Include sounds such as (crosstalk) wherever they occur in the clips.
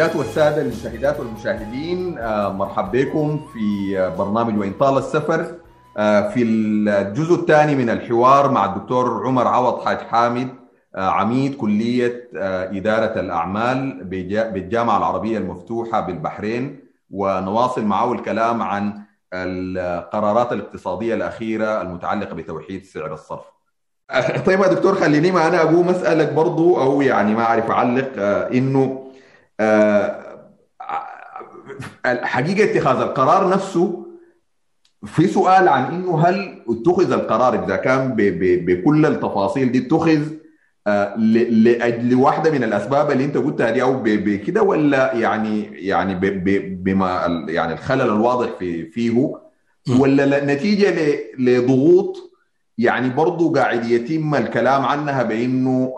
السيدات والسادة المشاهدات والمشاهدين مرحب بكم في برنامج وإن طال السفر في الجزء الثاني من الحوار مع الدكتور عمر عوض حاج حامد عميد كلية إدارة الأعمال بالجامعة العربية المفتوحة بالبحرين ونواصل معه الكلام عن القرارات الاقتصادية الأخيرة المتعلقة بتوحيد سعر الصرف. طيب يا دكتور خليني ما أنا أقوم أسألك برضو أو يعني ما أعرف أعلق إنه حقيقة اتخاذ القرار نفسه في سؤال عن إنه هل اتخذ القرار إذا كان بكل التفاصيل دي اتخذ لأجل واحدة من الأسباب اللي أنت قلتها دي أو بكده ولا يعني يعني بما يعني الخلل الواضح في فيه ولا نتيجة لضغوط؟ يعني برضه قاعد يتم الكلام عنها بإنه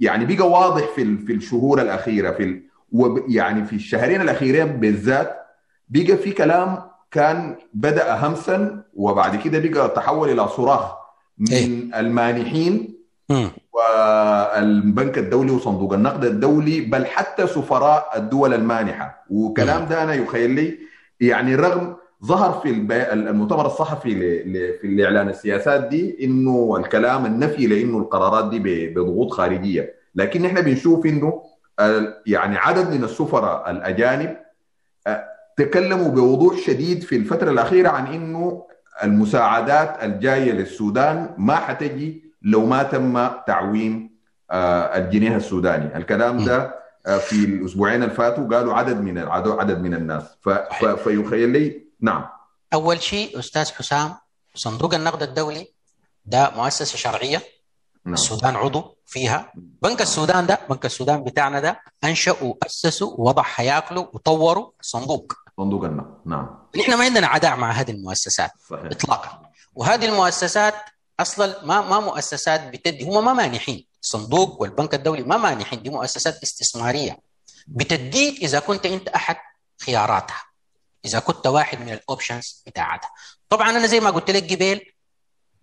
يعني بقى واضح في في الشهور الأخيرة في يعني في الشهرين الأخيرين بالذات بقى في كلام كان بدأ همسا وبعد كده بقى تحول إلى صراخ من إيه؟ المانحين. والبنك الدولي وصندوق النقد الدولي بل حتى سفراء الدول المانحة وكلام. ده أنا يخيل لي يعني رغم ظهر في المؤتمر الصحفي في الإعلان السياسات دي إنه الكلام النفي لإنه القرارات دي بضغوط خارجية لكن إحنا بنشوف إنه يعني عدد من السفراء الأجانب تكلموا بوضوح شديد في الفترة الأخيرة عن إنه المساعدات الجاية للسودان ما حتجي لو ما تم تعويم الجنيه السوداني. الكلام ده في الأسبوعين اللي فاتوا قالوا عدد من عدد من الناس. فيخيل لي نعم. أول شيء أستاذ حسام صندوق النقد الدولي ده مؤسسة شرعية. نعم. السودان عضو فيها. بنك السودان ده بنك السودان بتاعنا ده انشأ واسسوا ووضع هياكله وطوروا صندوق. صندوق النقد. نعم. نحن ما عندنا عداء مع هذه المؤسسات صحيح. اطلاقا. وهذه المؤسسات أصلا ما ما مؤسسات بتدي هم ما مانحين. الصندوق والبنك الدولي ما مانحين. دي مؤسسات استثمارية. بتديك إذا كنت أنت أحد خياراتها. إذا كنت واحد من الاوبشنز بتاعتها. طبعا أنا زي ما قلت لك قبل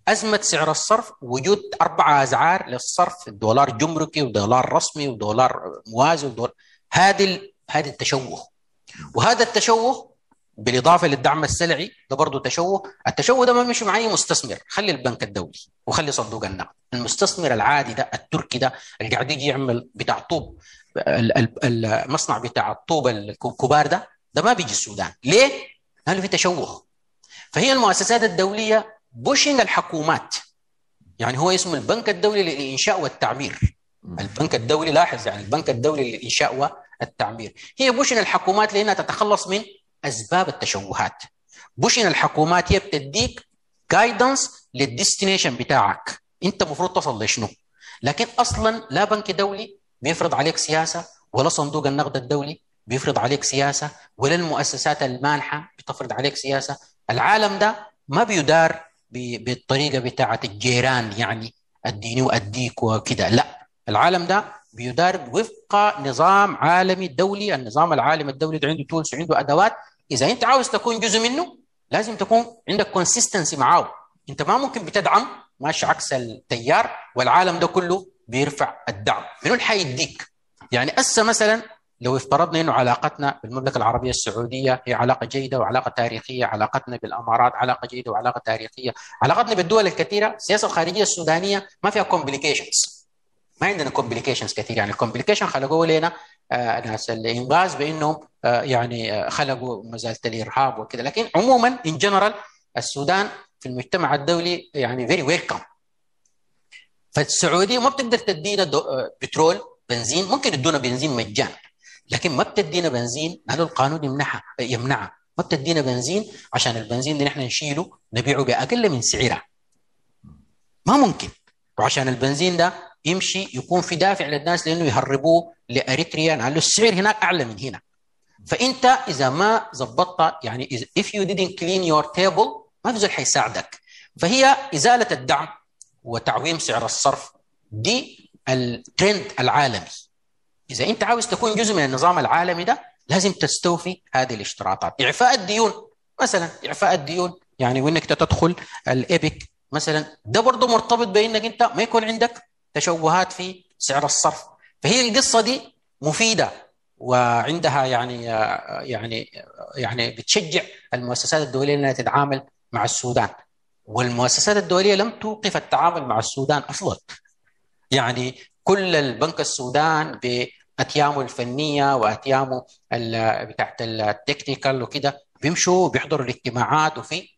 أزمة سعر الصرف وجود أربعة أسعار للصرف دولار جمركي ودولار رسمي ودولار موازي ودولار هذه هذا التشوه. وهذا التشوه بالإضافة للدعم السلعي ده برضه تشوه. التشوه ده ما بيمشي مع أي مستثمر. خلي البنك الدولي وخلي صندوق النقد. المستثمر العادي ده التركي ده اللي قاعد يجي يعمل بتاع طوب المصنع بتاع الطوب الكبار ده ده ما بيجي السودان. ليه؟ لأنه في تشوه. فهي المؤسسات الدولية pushing الحكومات. يعني هو اسمه البنك الدولي للإنشاء والتعمير. البنك الدولي لاحظ يعني البنك الدولي للإنشاء والتعمير. هي pushing الحكومات لأنها تتخلص من أسباب التشوهات. pushing الحكومات هي بتديك guidance لل destination بتاعك. أنت المفروض تصل لشنو؟ لكن أصلا لا بنك دولي بيفرض عليك سياسة ولا صندوق النقد الدولي بيفرض عليك سياسة ولا المؤسسات المانحه بتفرض عليك سياسة. العالم ده ما بيدار بالطريقة بتاعة الجيران يعني أديني وأديك وكده. لا العالم ده بيدار وفق نظام عالمي دولي. النظام العالمي الدولي ده عنده tools عنده أدوات. إذا أنت عاوز تكون جزء منه لازم تكون عندك consistency معاه. أنت ما ممكن بتدعم ماشي عكس التيار والعالم ده كله بيرفع الدعم. منو اللي حيديك؟ يعني هسه مثلا لو افترضنا إنه علاقتنا بالمملكة العربية السعودية هي علاقة جيدة وعلاقة تاريخية، علاقتنا بالإمارات علاقة جيدة وعلاقة تاريخية، علاقتنا بالدول الكثيرة، السياسة الخارجية السودانية ما فيها complications. ما عندنا complications كثير يعني ال complication خلقوه لنا آه ناس الإنقاذ بإنهم آه يعني آه خلقوا مسألة الإرهاب وكذا، لكن عموما in general السودان في المجتمع الدولي يعني فيري ويلكم. فالسعودية ما بتقدر تدينا بترول بنزين ممكن يدونا بنزين مجان لكن ما بتدينا بنزين؟ هذا القانون يمنعها يمنعها. ما بتدينا بنزين؟ عشان البنزين ده نحن نشيله نبيعه بأقل من سعره. ما ممكن. وعشان البنزين ده يمشي يكون في دافع للناس لأنه يهربوه لأريتريا. لأنه السعر هناك أعلى من هنا. فأنت إذا ما ظبطت يعني if you didn't clean your table ما في زول حيساعدك. فهي إزالة الدعم وتعويم سعر الصرف. دي الترند العالمي. إذا أنت عاوز تكون جزء من النظام العالمي ده لازم تستوفي هذه الاشتراطات. إعفاء الديون مثلا إعفاء الديون يعني وإنك تدخل الابك مثلا ده برضه مرتبط بإنك أنت ما يكون عندك تشوهات في سعر الصرف. فهي القصة دي مفيدة وعندها يعني يعني يعني بتشجع المؤسسات الدولية إنها تتعامل مع السودان. والمؤسسات الدولية لم توقف التعامل مع السودان أصلا. يعني كل البنك السودان باتيامه الفنية وأتيامه بتاعت التكنيكال وكده بيمشوا بيحضروا الاجتماعات وفي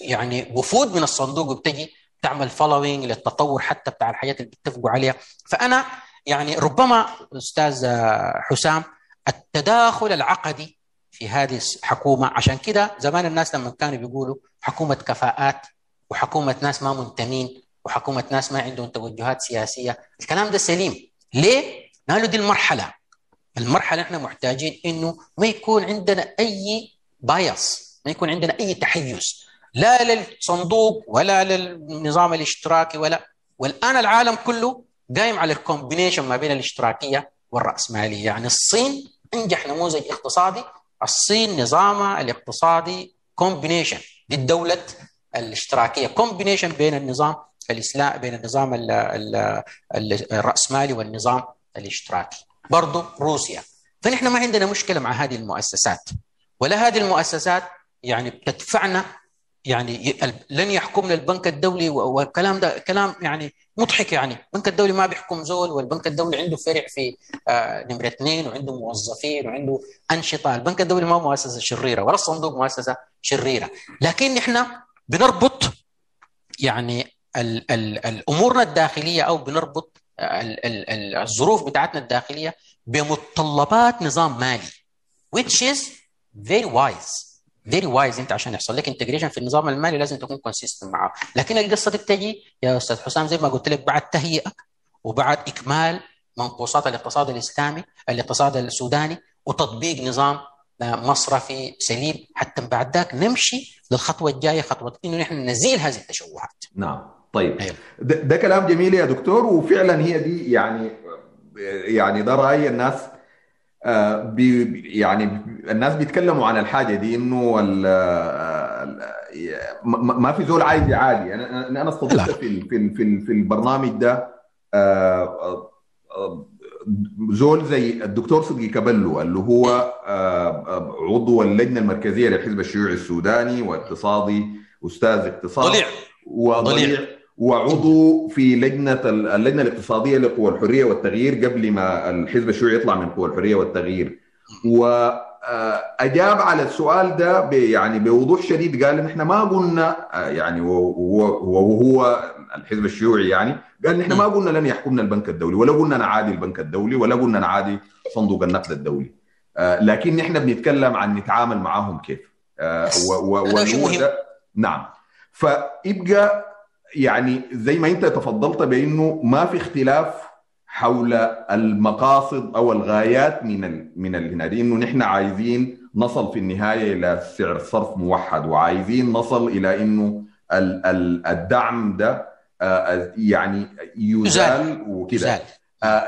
يعني وفود من الصندوق بتجي تعمل following للتطور حتى بتاع الحاجات اللي بيتفقوا عليها فأنا يعني ربما أستاذ حسام التداخل العقدي في هذه الحكومة عشان كده زمان الناس لما كانوا بيقولوا حكومة كفاءات وحكومة ناس ما منتمين وحكومة ناس ما عندهم توجهات سياسية الكلام ده سليم ليه؟ قالوا دي المرحلة. المرحلة إحنا محتاجين إنه ما يكون عندنا أي bias ما يكون عندنا أي تحيز. لا للصندوق ولا للنظام الاشتراكي ولا. والآن العالم كله قايم على ال combination ما بين الاشتراكية والرأسمالية. يعني الصين أنجح نموذج اقتصادي الصين نظامها الاقتصادي combination للدولة الاشتراكية. combination بين النظام الإسلام بين النظام ال ال الرأسمالي والنظام الاشتراكي برضه روسيا. فنحن ما عندنا مشكلة مع هذه المؤسسات. ولا هذه المؤسسات يعني بتدفعنا يعني لن يحكمنا البنك الدولي والكلام ده كلام يعني مضحك يعني. البنك الدولي ما بيحكم زول والبنك الدولي عنده فرع في آه نمرة اثنين وعنده موظفين وعنده أنشطة. البنك الدولي ما مؤسسة شريرة ولا الصندوق مؤسسة شريرة. لكن نحن بنربط يعني ال ال الأمورنا الداخلية أو بنربط الظروف بتاعتنا الداخلية بمتطلبات نظام مالي which is very wise very wise انت عشان يحصل. لك integration في النظام المالي لازم تكون consistent معه. لكن القصة دي بتجي يا أستاذ حسام زي ما قلت لك بعد تهيئة وبعد إكمال منقوصات الاقتصاد الإسلامي الاقتصاد السوداني وتطبيق نظام مصرفي سليم. حتى بعد ذاك نمشي للخطوة الجاية خطوة إنه نحن نزيل هذه التشوهات. نعم. طيب. أيوه. ده, ده كلام جميل يا دكتور وفعلا هي دي يعني يعني ده رأي الناس بي يعني الناس بيتكلموا عن الحاجة دي إنه ما في زول عايز عادي أنا أنا استضفت في في في, في البرنامج ده زول زي الدكتور صدقي كبلو اللي هو عضو اللجنة المركزية للحزب الشيوعي السوداني واقتصادي أستاذ اقتصاد. ضليع. وضليع. وعضو في لجنة اللجنة الاقتصادية لقوى الحرية والتغيير قبل ما الحزب الشيوعي يطلع من قوى الحرية والتغيير. واجاب على السؤال ده يعني بوضوح شديد. قال إن إحنا ما قلنا يعني وهو الحزب الشيوعي يعني قال إن إحنا ما قلنا لن يحكمنا البنك الدولي ولا قلنا نعادي البنك الدولي ولا قلنا نعادي صندوق النقد الدولي. لكن نحن بنتكلم عن نتعامل معهم كيف. و نعم. فيبقى يعني زي ما انت تفضلت بانه ما في اختلاف حول المقاصد أو الغايات من ال من هنا. دي انه نحن عايزين نصل في النهاية إلى سعر صرف موحد وعايزين نصل إلى إنه ال ال الدعم ده يعني يزال وكده.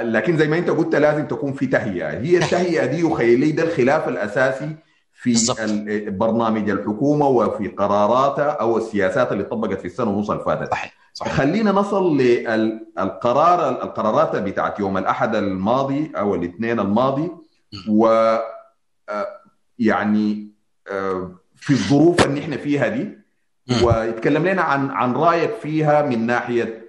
لكن زي ما انت قلت لازم تكون في تهيئة. هي التهيئة دي وخيلي ده الخلاف الأساسي في. برنامج الحكومة وفي قراراتها أو السياسات اللي طبقت في السنة ونص اللي فاتت صحيح. صحيح. خلينا نصل للقرار القرارات بتاعت يوم الأحد الماضي أو الاثنين الماضي و يعني في الظروف اللي إحنا فيها دي ويتكلم لنا عن عن رأيك فيها من ناحية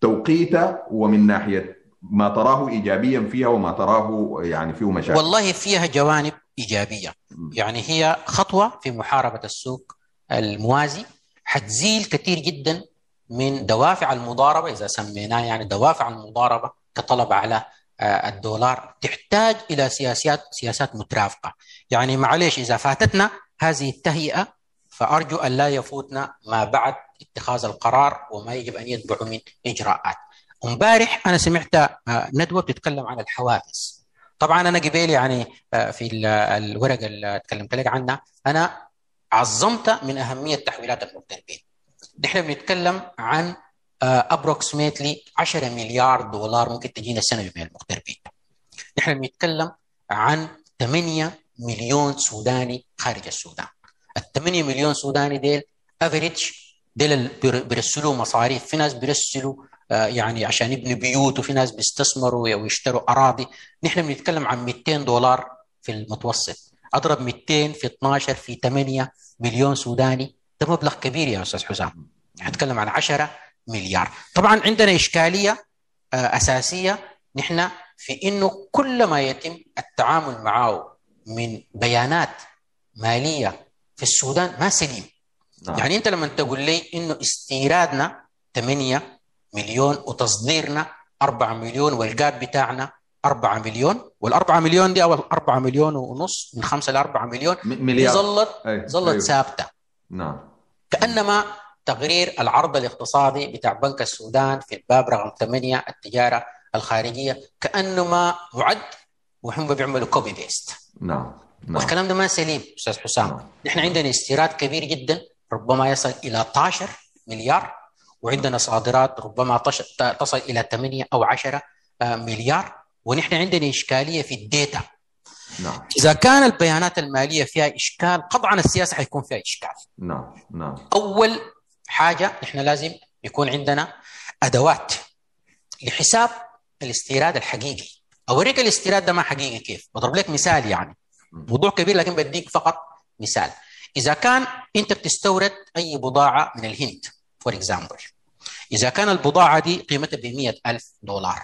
توقيتها ومن ناحية ما تراه ايجابيا فيها وما تراه يعني فيه مشاكل والله فيها جوانب إيجابية. يعني هي خطوة في محاربة السوق الموازي حتزيل كثير جدا من دوافع المضاربة إذا سميناه يعني دوافع المضاربة كطلب على الدولار تحتاج إلى سياسات سياسات مترافقة. يعني معلش إذا فاتتنا هذه التهيئة فأرجو أن لا يفوتنا ما بعد اتخاذ القرار وما يجب أن يتبع من إجراءات. امبارح أنا سمعت ندوة بتتكلم عن الحوافز. طبعا أنا قبل يعني في الورقه اللي تكلمت لك عنها أنا عظمت من أهمية تحويلات المغتربين نحن بنتكلم عن approximately 10 مليار دولار ممكن تجينا السنة من المغتربين نحن بنتكلم عن 8 مليون سوداني خارج السودان. ال 8 مليون سوداني ديل افريج ديل بيرسلوا مصاريف. في ناس بيرسلوا يعني عشان يبنوا بيوت وفي ناس بيستثمروا ويشتروا أراضي. نحن بنتكلم عن 200 دولار في المتوسط. أضرب 200 في 12 في 8 مليون سوداني. ده مبلغ كبير يا أستاذ حسام. نتكلم عن 10 مليار. طبعا عندنا إشكالية أساسية. نحن في إنه كل ما يتم التعامل معه من بيانات مالية في السودان ما سليم. نعم. يعني أنت لما تقول لي إنه استيرادنا 8 مليون وتصديرنا 4 مليون والجاب بتاعنا 4 مليون وال4 مليون دي أو 4 مليون ونص من 5 ل 4 مليون مليار. ظلت ظلت أيوه. ثابتة. نعم. كأنما تقرير العرض الاقتصادي بتاع بنك السودان في الباب رقم 8 التجارة الخارجية كانه ما معد وهم بيعملوا copy paste نعم نعم. والكلام ده ما سليم أستاذ حسام. نعم. نحن عندنا استيراد كبير جدا ربما يصل إلى 12 مليار وعندنا صادرات ربما تصل إلى 8 أو 10 مليار. ونحن عندنا إشكالية في ال data نعم. إذا كان البيانات المالية فيها إشكال قطعا السياسة حيكون فيها إشكال. نعم نعم. أول حاجة نحن لازم يكون عندنا أدوات لحساب الاستيراد الحقيقي. أوريك الاستيراد ده ما حقيقي كيف؟ بضرب لك مثال يعني. موضوع كبير لكن بديك فقط مثال. إذا كان أنت بتستورد أي بضاعة من الهند for example إذا كان البضاعة دي قيمتها ب ألف دولار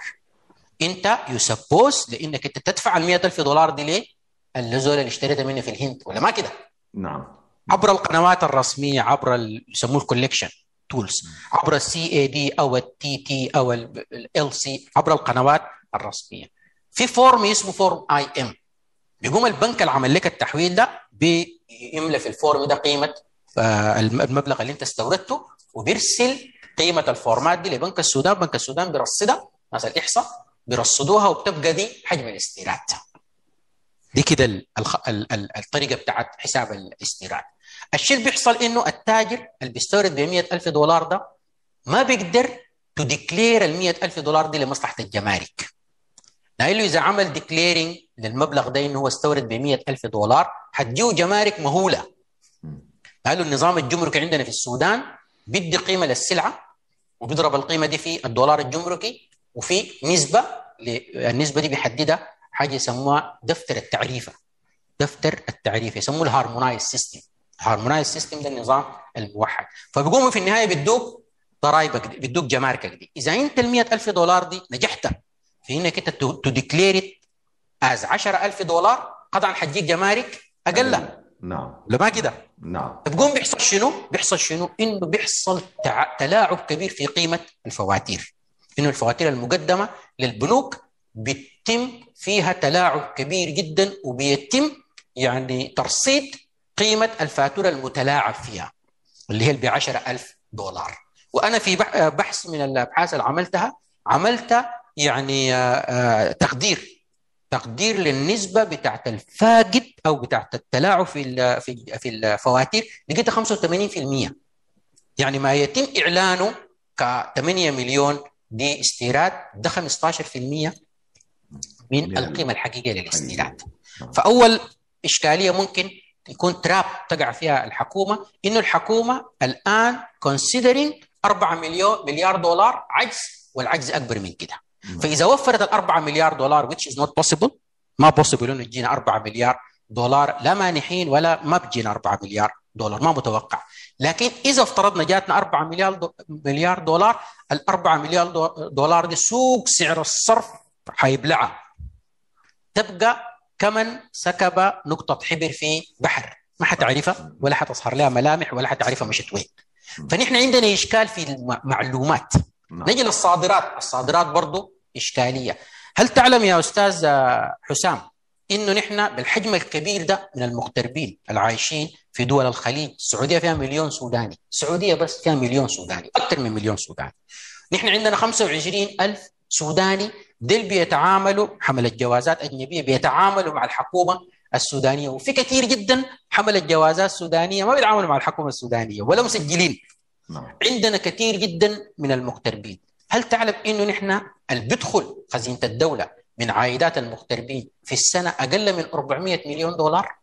أنت supposed لإنك أنت تدفع ال ألف دولار دي ليه؟ الزول اللي اشتريتها منه في الهند ولا ما كده؟ نعم عبر القنوات الرسمية عبر يسموه ال collection tools عبر ال CAD أو ال TT أو LC عبر القنوات الرسمية في form اسمه form IM بيقوم البنك اللي عمل لك التحويل ده بيملى في ال form ده قيمة آه، الم- المبلغ اللي أنت استوردته وبيرسل قيمة الفورمات دي لبنك السودان. بنك السودان بيرصدها ناس الاحصاء بيرصدوها وبتبقى دي حجم الاستيراد. دي كده الطريقة بتاعت حساب الاستيراد. الشيء اللي بيحصل إنه التاجر اللي بيستورد ب ألف دولار ده ما بيقدر to declare ال ألف دولار دي لمصلحة الجمارك. لأنه إذا عمل declaring للمبلغ ده إنه هو استورد ب ألف دولار حتجيه جمارك مهولة. قالوا النظام الجمركي عندنا في السودان بيدي قيمة للسلعة وبيضرب القيمة دي في الدولار الجمركي وفي نسبة النسبة دي بيحددها حاجة يسموها دفتر التعريفة. دفتر التعريفة يسموه ال harmonized system. ال harmonized system ده النظام الموحد. فبيقوموا في النهاية بيدوك ضرائبك دي بيدوك جماركك دي. إذا أنت ال ألف دولار دي نجحت في انك انت to declare as 10000 دولار قطعا حتجيك جمارك أقل. نعم ولا ما كده نعم بقوم بيحصل شنو؟ بيحصل شنو؟ إنه بيحصل تع... تلاعب كبير في قيمة الفواتير. إنه الفواتير المقدمة للبنوك بيتم فيها تلاعب كبير جدا وبيتم يعني ترصيد قيمة الفاتورة المتلاعب فيها اللي هي ب 10000 دولار. وأنا في بح- بحث من الأبحاث اللي عملتها عملت يعني آه، آه، تقدير تقدير للنسبة بتاعت الفاقد أو بتاعت التلاعب في في في الفواتير لقيتها 85% يعني ما يتم إعلانه ك 8 مليون دي استيراد ده 15% من من القيمة الحقيقية للاستيراد. نعم. فأول إشكالية ممكن يكون تراب تقع فيها الحكومة إنه الحكومة الآن considering 4 مليون مليار دولار عجز والعجز أكبر من كده. فإذا وفرت ال 4 مليار دولار which is not possible ما possible إنه يجينا 4 مليار دولار لا مانحين ولا ما بيجينا 4 مليار دولار ما متوقع. لكن إذا افترضنا جاتنا 4 مليار مليار دولار ال 4 مليار دو- دولار دي سوق سعر الصرف حيبلعها تبقى كمن سكب نقطة حبر في بحر ما حتعرفها ولا حتظهر لها ملامح ولا حتعرفها مشت وين فنحن عندنا إشكال في المعلومات. نعم. نجي للصادرات. الصادرات برضو إشكالية. هل تعلم يا أستاذ حسام إنه نحن بالحجم الكبير ده من المغتربين العايشين في دول الخليج؟ السعودية فيها مليون سوداني. السعودية بس فيها مليون سوداني أكثر من مليون سوداني. نحن عندنا 25 ألف سوداني ديل بيتعاملوا حملة جوازات أجنبية بيتعاملوا مع الحكومة السودانية. وفي كثير جدا حملة جوازات سودانية ما بيتعاملوا مع الحكومة السودانية ولا مسجلين. نعم. عندنا كثير جدا من المغتربين. هل تعلم إنه نحن اللي بيدخل خزينة الدولة من عائدات المغتربين في السنة أقل من 400 مليون دولار؟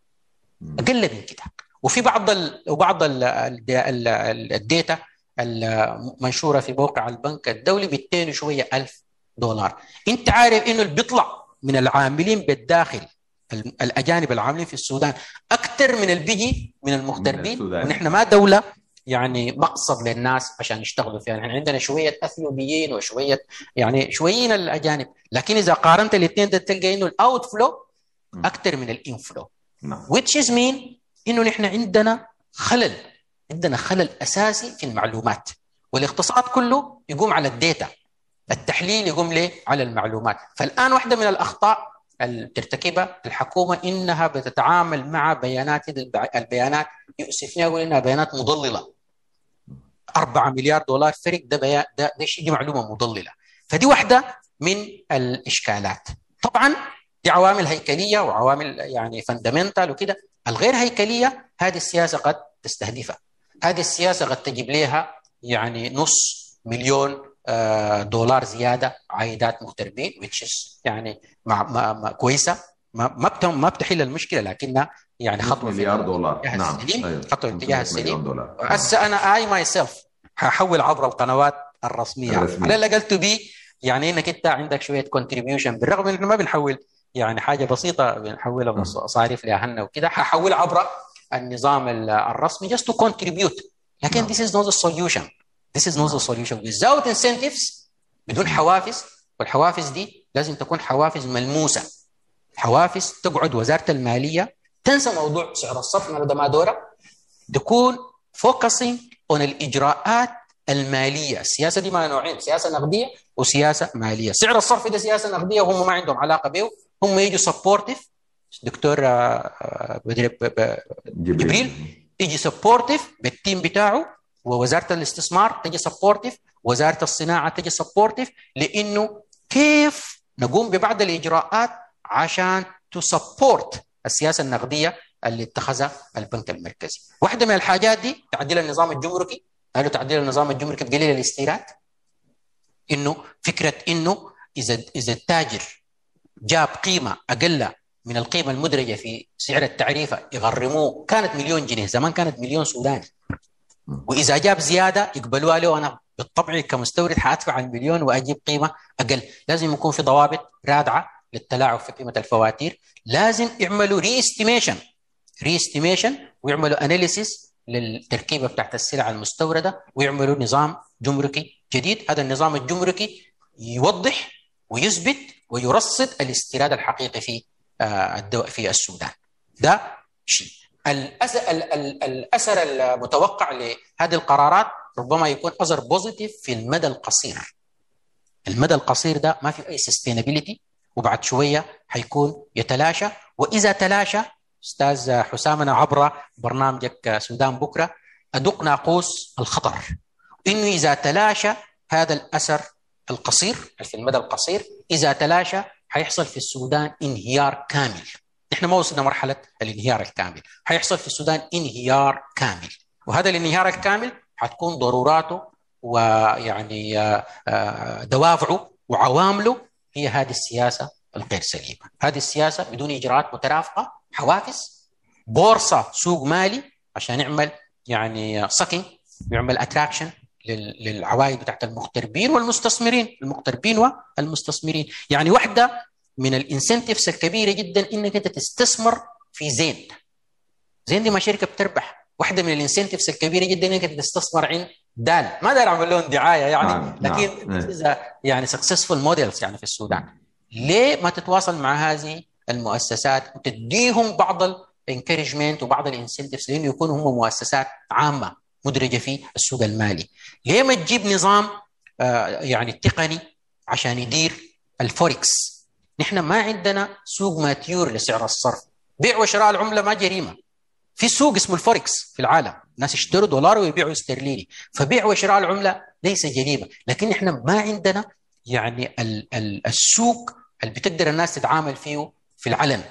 أقل من كده. وفي بعض ال... وبعض ال... ال... ال... ال- الديتا المنشورة في موقع البنك الدولي ب 200 وشوية ألف دولار. أنت عارف إنه اللي بيطلع من العاملين بالداخل الأجانب العاملين في السودان أكثر من البيجي من المغتربين؟ ونحن ما دولة يعني مقصد للناس عشان يشتغلوا فيها. يعني عندنا شوية أثيوبيين وشوية يعني شويين الأجانب. لكن إذا قارنت الاثنين ده تلقى إنه ال outflow أكثر من ال inflow which is mean إنه نحن عندنا خلل عندنا خلل أساسي في المعلومات. والاقتصاد كله يقوم على ال data التحليل يقوم ليه؟ على المعلومات. فالآن واحدة من الأخطاء اللي ترتكبها الحكومة إنها بتتعامل مع بيانات البيانات يؤسفني أقول إنها بيانات مضللة. 4 مليار دولار فرق ده بيان ده, ده دي معلومة مضللة. فدي واحدة من الإشكالات. طبعا دي عوامل هيكلية وعوامل يعني فندمنتال وكده. الغير هيكلية هذه السياسة قد تستهدفها. هذه السياسة قد تجيب لها يعني نص مليون دولار زيادة عائدات مغتربين which يعني ما ما ما كويسة. ما ما ما بتحل المشكلة لكنها يعني خطوة مليار دولار. نعم. السليم خطوة في الاتجاه السليم. هسه أنا I myself هحول عبر القنوات الرسمية. على الأقل to be يعني إنك أنت عندك شوية contribution بالرغم ان إحنا ما بنحول يعني حاجة بسيطة بنحولها مصاريف لأهلنا وكده هحول عبر النظام الرسمي just to contribute. لكن this is not the solution. This is not the solution. Without incentives بدون حوافز والحوافز دي لازم تكون حوافز ملموسة. حوافز تقعد وزارة المالية تنسى موضوع سعر الصرف ده ما دوره تكون focusing on الإجراءات المالية، السياسة دي ما نوعين، سياسة نقدية وسياسة مالية، سعر الصرف ده سياسة نقدية وهم ما عندهم علاقة به، هم يجوا supportive دكتور جبريل. يجي supportive بال team بتاعه ووزارة الاستثمار تجي supportive، وزارة الصناعة تجي supportive لأنه كيف نقوم ببعض الإجراءات عشان ت support السياسة النقدية اللي اتخذها البنك المركزي. واحدة من الحاجات دي تعديل النظام الجمركي، قالوا تعديل النظام الجمركي بقلل الاستيراد. إنه فكرة إنه إذا إذا التاجر جاب قيمة أقل من القيمة المدرجة في سعر التعريفه يغرموه. كانت مليون جنيه. زمان كانت مليون سوداني. وإذا جاب زيادة يقبلوها له. أنا بالطبع كمستورد حادفع المليون وأجيب قيمة أقل. لازم يكون في ضوابط رادعة للتلاعب في قيمة الفواتير. لازم يعملوا re-estimation re-estimation ويعملوا analysis للتركيبة بتاعت السلع المستوردة ويعملوا نظام جمركي جديد. هذا النظام الجمركي يوضح ويثبت ويرصد الاستيراد الحقيقي في في السودان. ده شيء. الأثر المتوقع لهذه القرارات ربما يكون أثر positive في المدى القصير. المدى القصير ده ما في أي sustainability وبعد شوية حيكون يتلاشى. وإذا تلاشى أستاذ حسام أنا عبر برنامجك سودان بكرة. أدق ناقوس الخطر. إنه إذا تلاشى هذا الأثر القصير في المدى القصير إذا تلاشى حيحصل في السودان انهيار كامل. نحن ما وصلنا مرحلة الانهيار الكامل. حيحصل في السودان انهيار كامل. وهذا الانهيار الكامل حتكون ضروراته ويعني دوافعه وعوامله هي هذه السياسة الغير سليمة. هذه السياسة بدون إجراءات مترافقة حوافز بورصة سوق مالي عشان يعمل يعني سكن ويعمل اتراكشن للعوائد بتاعت المغتربين والمستثمرين. المغتربين والمستثمرين. يعني واحدة من ال incentives الكبيرة جدا إنك أنت تستثمر في زين. زين دي ما شركة بتربح. واحدة من ال incentives الكبيرة جدا إنك أنت تستثمر عند دال. ما داير أعمل لهم دعاية يعني نعم. لكن نعم. يعني successful models يعني في السودان ليه ما تتواصل مع هذه المؤسسات وتديهم بعض ال encouragement وبعض ال incentives لأنه يكونوا هم مؤسسات عامة مدرجة في السوق المالي. ليه ما تجيب نظام آه يعني تقني عشان يدير الفوركس نحن ما عندنا سوق mature لسعر الصرف. بيع وشراء العملة ما جريمة. في سوق اسمه الفوركس في العالم. الناس يشتروا دولار ويبيعوا استرليني. فبيع وشراء العملة ليس جريمة. لكن إحنا ما عندنا يعني ال ال السوق اللي بتقدر الناس تتعامل فيه في العلن.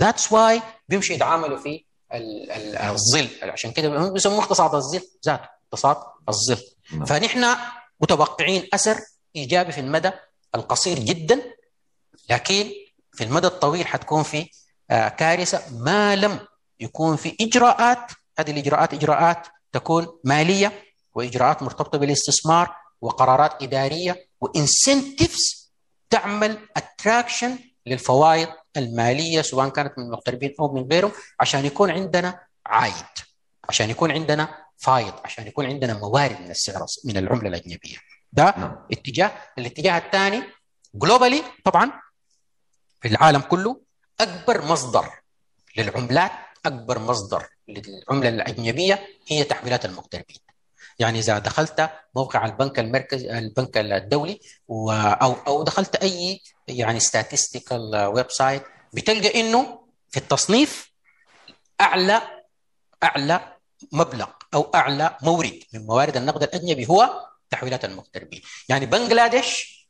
That's why بيمشي يتعاملوا في الظل. عشان كده بيسموه اقتصاد الظل ذاته. اقتصاد الظل. فنحن متوقعين أثر إيجابي في المدى القصير جدا لكن في المدى الطويل حتكون في كارثة ما لم يكون في إجراءات. هذه الإجراءات إجراءات تكون مالية وإجراءات مرتبطة بالاستثمار وقرارات إدارية وانسنتفز تعمل اتراكشن للفوائد المالية سواء كانت من المغتربين أو من غيرهم عشان يكون عندنا عايد عشان يكون عندنا فايض عشان يكون عندنا موارد من السعر من العملة الأجنبية ده نعم. اتجاه الاتجاه الثاني جلوبالي طبعا في العالم كله أكبر مصدر للعملات أكبر مصدر للعملة الأجنبية هي تحويلات المغتربين يعني إذا دخلت موقع البنك المركز البنك الدولي أو أو دخلت أي يعني statistical website بتلقى إنه في التصنيف أعلى أعلى مبلغ أو أعلى مورد من موارد النقد الأجنبي هو تحويلات المغتربين. يعني بنغلاديش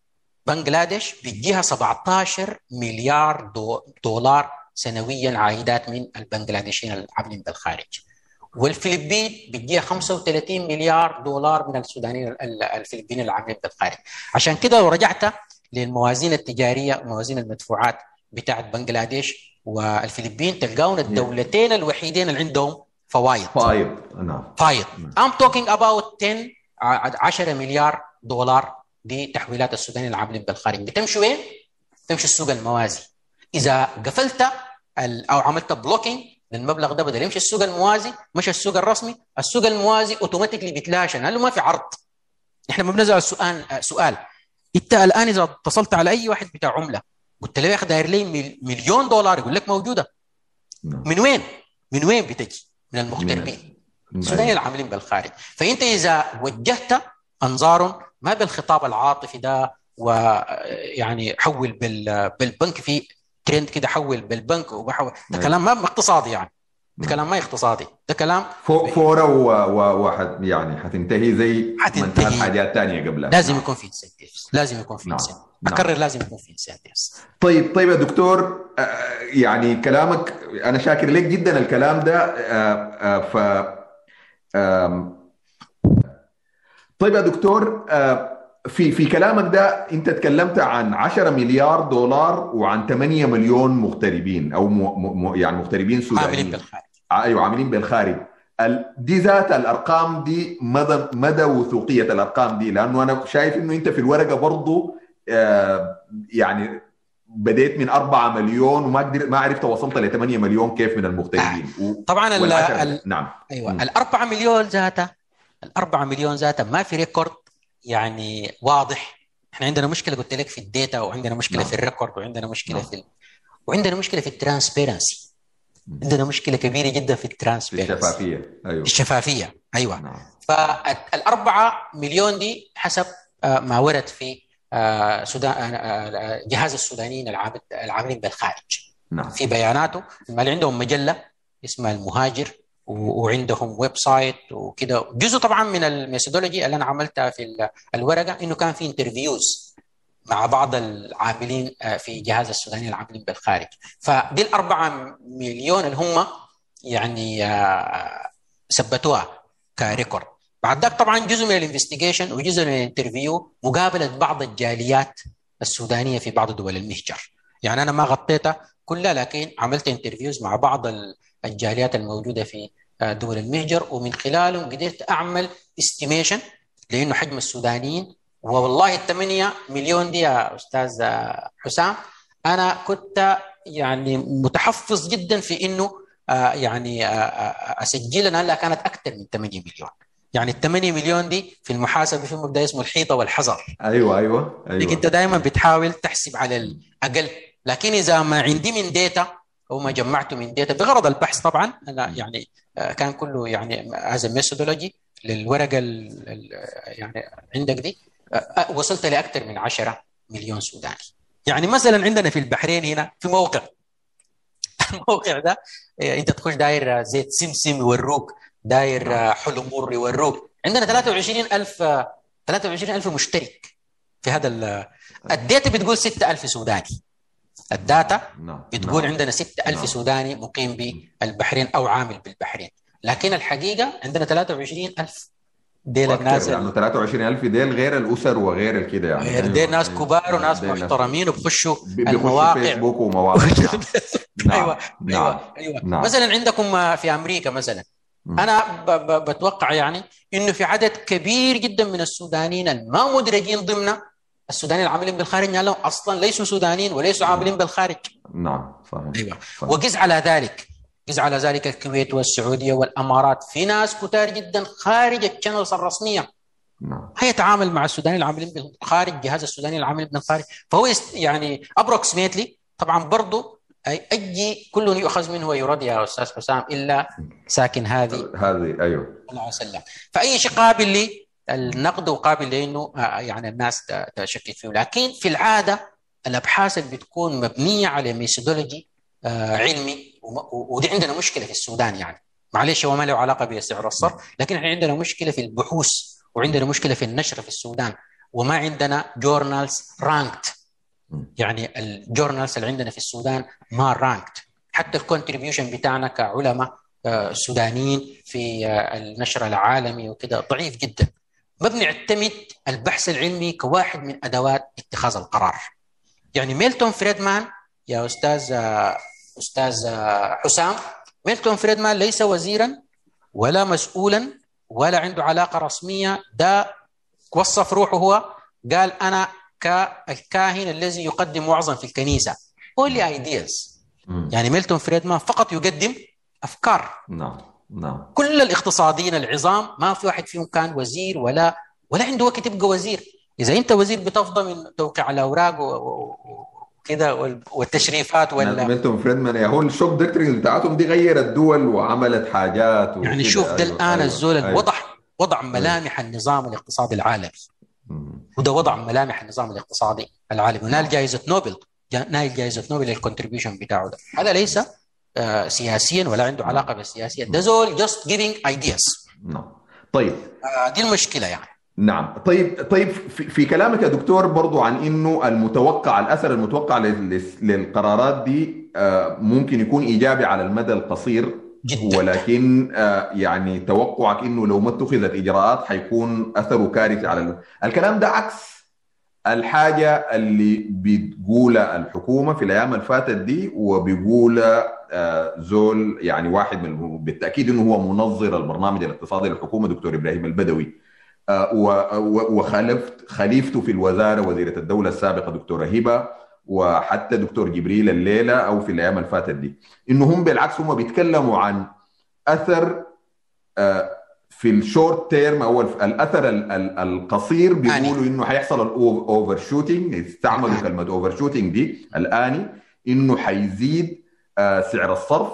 بنغلاديش بيجيها 17 مليار دولار سنويا عائدات من البنغلاديشيين العاملين بالخارج. والفلبين بيجيها 35 مليار دولار من السودانيين الفلبينيين العاملين بالخارج. عشان كده لو رجعت للموازين التجارية موازين المدفوعات بتاعت بنغلاديش والفلبين تلقاون الدولتين الوحيدين اللي عندهم فوائد فايض نعم. فايض I'm talking about 10 10 مليار دولار دي تحويلات السودانيين العاملين بالخارج بتمشي وين؟ تمشي السوق الموازي. إذا قفلت أو عملت blocking للمبلغ ده بدل يمشي السوق الموازي مشى السوق الرسمي السوق الموازي automatically بيتلاشى لأنه ما في عرض. إحنا ما بنزل السؤال سؤال. انت الان اذا اتصلت على اي واحد بتاع عملة قلت له يا أخي داير لي مليون دولار يقول لك موجودة. من وين؟ من وين بتجي؟ من المغتربين. السودانيين العاملين بالخارج؟ فأنت إذا وجهت أنظار ما بالخطاب العاطفي ده ويعني حول بالبنك في ترند كده حول بالبنك وبحول ده كلام ما اقتصادي يعني. ده كلام ما اقتصادي ده كلام فورا وحت يعني حتنتهي زي حتنتهي. حاجات ثانية قبلها. لازم يكون في incentives لازم يكون في incentives أكرر لازم يكون في incentives طيب طيب يا دكتور يعني كلامك أنا شاكر لك جدا الكلام ده ف طيب يا دكتور في في كلامك ده أنت تكلمت عن 10 مليار دولار وعن 8 مليون مغتربين أو م م يعني مغتربين سودانيين. عاملين بالخارج. أيوه عاملين بالخارج. دي ذات الأرقام دي مدى مدى وثوقية الأرقام دي لأنه أنا شايف إنه أنت في الورقة برضه يعني بديت من 4 مليون وما قدر ما عرفت وصلت ل 8 مليون كيف من المغتربين. و... طبعا ال ال نعم. أيوه ال 4 مليون ذاتها ال 4 مليون ذاتها ما في record يعني واضح. إحنا عندنا مشكلة قلت لك في ال data وعندنا مشكلة نعم. في ال record وعندنا مشكلة نعم. في ال... وعندنا مشكلة في ال transparency. عندنا مشكلة كبيرة جدا في ال transparency الشفافية. أيوه. الشفافية. أيوه. نعم. فالأربعة مليون دي حسب ما ورد في سودان جهاز السودانيين العاملين بالخارج. نعم. في بياناته اللي عندهم مجلة اسمها المهاجر وعندهم website وكده. جزء طبعا من ال methodology اللي أنا عملتها في الورقة إنه كان في interviews مع بعض العاملين في جهاز السوداني العاملين بالخارج. فدي الأربعة مليون اللي هم يعني ثبتوها ك record. بعد ذاك طبعا جزء من ال investigation وجزء من ال interview مقابله بعض الجاليات السودانية في بعض دول المهجر. يعني أنا ما غطيتها كلها لكن عملت interviews مع بعض الجاليات الموجودة في دول المهجر. ومن خلالهم قدرت أعمل estimation لأنه حجم السودانيين والله ال 8 مليون دي يا أستاذ حسام. أنا كنت يعني متحفظ جدا في إنه يعني أسجل انها كانت أكثر من 8 مليون. يعني ال 8 مليون دي في المحاسبة في مبدأ اسمه الحيطة والحذر. أيوه أيوه أيوه. أنت دائما بتحاول تحسب على الأقل. لكن إذا ما عندي من data أو ما جمعته من data بغرض البحث طبعا أنا يعني كان كله يعني as methodology للورقة يعني عندك دي. وصلت لأكثر من 10 مليون سوداني. يعني مثلا عندنا في البحرين هنا في موقع. (laughs) الموقع ده أنت تخش داير زيت سمسم يوروك داير حلمور يوروك. عندنا 23000 23000 مشترك في هذا ال data بتقول 6000 سوداني. ال data بتقول عندنا 6000 سوداني مقيم بالبحرين أو عامل بالبحرين. لكن الحقيقة عندنا 23000 ديل الناس يعني 23000 ديل غير الأسر وغير الكده يعني. غير ديل ناس كبار وناس محترمين وبخشوا المواقع. فيسبوك ومواقع. (laughs) أيوه أيوه أيوه مثلا عندكم في أمريكا مثلا أنا بتوقع يعني إنه في عدد كبير جدا من السودانيين الما مدرجين ضمن السودانيين العاملين بالخارج لهم أصلا ليسوا سودانيين وليسوا عاملين بالخارج. نعم صحيح. أيوه. وقس على ذلك. قس على ذلك الكويت والسعودية والأمارات في ناس كتار جدا خارج ال channels الرسمية. نعم. هيتعامل مع السودانيين العاملين بالخارج جهاز السوداني العاملين بالخارج فهو يعني approximately طبعا برضه أي أي كل يؤخذ منه ويرد يا أستاذ حسام إلا ساكن هذه. هذه أيوه. الله وسلم فأي شيء قابل للنقد وقابل لأنه يعني الناس تشكك فيه. لكن في العادة الأبحاث اللي بتكون مبنية على methodology علمي ودي عندنا مشكلة في السودان يعني. معلش هو ما له علاقة بسعر الصرف لكن إحنا عندنا مشكلة في البحوث وعندنا مشكلة في النشر في السودان وما عندنا journals ranked يعني ال journals اللي عندنا في السودان ما ranked حتى ال contribution بتاعنا كعلماء سودانيين في النشر العالمي وكذا ضعيف جدا. ما بنعتمد البحث العلمي كواحد من أدوات اتخاذ القرار. يعني ميلتون فريدمان يا أستاذ أستاذ حسام ميلتون فريدمان ليس وزيرا ولا مسؤولا ولا عنده علاقة رسمية. ده وصف روحه هو قال أنا كالكاهن الذي يقدم وعظا في الكنيسة. Only ideas. يعني ميلتون فريدمان فقط يقدم أفكار. نعم نعم. كل الاقتصاديين العظام ما في واحد فيهم كان وزير ولا ولا عنده وقت يبقى وزير. إذا أنت وزير بتفضى من توقيع الأوراق وكذا والتشريفات ولا ميلتون فريدمان. يا هو الشوك دكتورينز بتاعتهم دي غيرت دول وعملت حاجات يعني شوف ده أيوة الآن أيوة الزول أيوة. وضع وضع ملامح النظام الاقتصادي العالمي. وده وضع ملامح النظام الاقتصادي العالمي. ونال جائزة نوبل نال جائزة نوبل لل contribution بتاعه ده. هذا ليس آه سياسيا ولا عنده علاقة بالسياسية. ده زول just giving ideas نعم. طيب. آه دي المشكلة يعني. نعم طيب طيب في, في كلامك يا دكتور برضو عن إنه المتوقع الأثر المتوقع للقرارات دي آه ممكن يكون إيجابي على المدى القصير جدا ولكن آه يعني توقعك إنه لو ما اتخذت إجراءات حيكون أثره كارثي على. الكلام ده عكس الحاجة اللي بتقولها الحكومة في الأيام اللي فاتت دي وبيقولها آه زول يعني واحد من بالتأكيد إنه هو منظر البرنامج الاقتصادي للحكومة دكتور إبراهيم البدوي وخلفت خليفته في الوزارة وزيرة الدولة السابقة دكتورة هبة وحتى دكتور جبريل الليلة أو في الأيام اللي فاتت دي. انه هم بالعكس هم بيتكلموا عن أثر في ال short term أو الأثر القصير بيقولوا إنه حيحصل ال overshooting استعملوا كلمة overshooting دي الآني إنه حيزيد سعر الصرف